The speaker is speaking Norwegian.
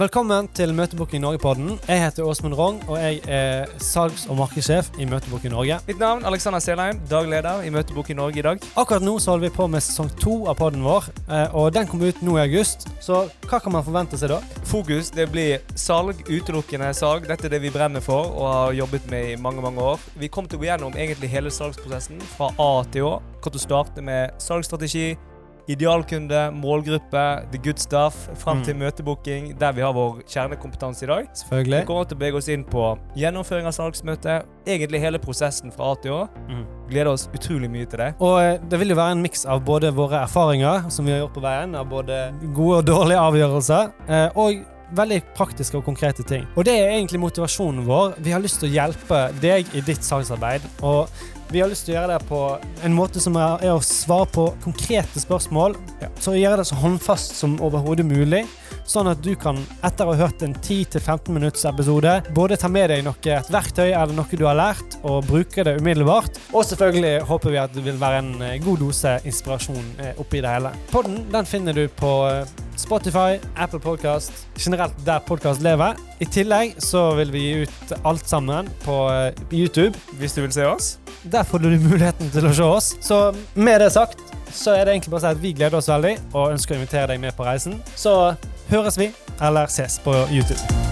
Velkommen til Møtebooking Norge-podden. Jeg heter Åsmund Rong, og jeg er salgs- og markedssjef i Møtebooking Norge. Mitt navn Alexander Selheim, dagleder i Møtebooking Norge i dag. Akkurat nå så holder vi på med sesong to av podden vår, eh, og den kommer ut nå i august. Så hva kan man forvente seg da? Fokus det blir salg, utelukkende salg. Dette er det vi brenner for og har jobbet med i mange mange år. Vi kom til å gå gjennom egentlig hele salgsprosessen fra A til Å. Hvordan til starte med salgsstrategi, idealkunde, målgruppe, the good stuff, fram Mm. til møtebooking, der vi har vår kjernekompetanse i dag. Selvfølgelig. Vi kommer til å bevege oss inn på gjennomføring av salgsmøte, egentlig hele prosessen fra A til Å. Mhm. Gleder oss utrolig mye til det. Og eh, det vil jo være en miks av både våre erfaringer, som vi har gjort på veien, av både gode og dårlige avgjørelser, eh, og veldig praktiske og konkrete ting. Og det er egentlig motivasjonen vår. Vi har lyst til å hjelpe deg i ditt sangsarbeid. Og vi har lyst til å gjøre det på en måte som er, er å svare på konkrete spørsmål. Ja. Så gjøre det så håndfast som overhodet mulig. Sånn at du kan, etter å ha hørt en 10-15 minutts episode, både ta med deg noe, et verktøy eller noe du har lært, og bruke det umiddelbart. Og selvfølgelig håper vi at det vil være en eh, god dose inspirasjon eh, oppi det hele. Podden den finner du på eh, Spotify, Apple Podcast, generelt der podkast lever. I tillegg så vil vi gi ut alt sammen på eh, YouTube. Hvis du vil se oss. Der får du muligheten til å se oss. Så med det sagt, så er det egentlig bare å si at vi gleder oss veldig og ønsker å invitere deg med på reisen. Så høres vi, eller ses på YouTube.